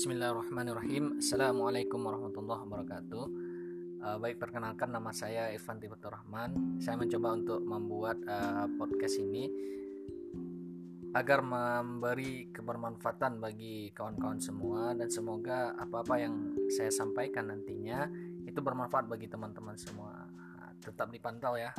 Bismillahirrahmanirrahim. Assalamualaikum warahmatullahi wabarakatuh. Uh, Baik perkenalkan nama saya Irfan Tibatur Rahman Saya mencoba untuk membuat uh, podcast ini Agar memberi kebermanfaatan bagi kawan-kawan semua Dan semoga apa-apa yang saya sampaikan nantinya Itu bermanfaat bagi teman-teman semua. Tetap dipantau ya.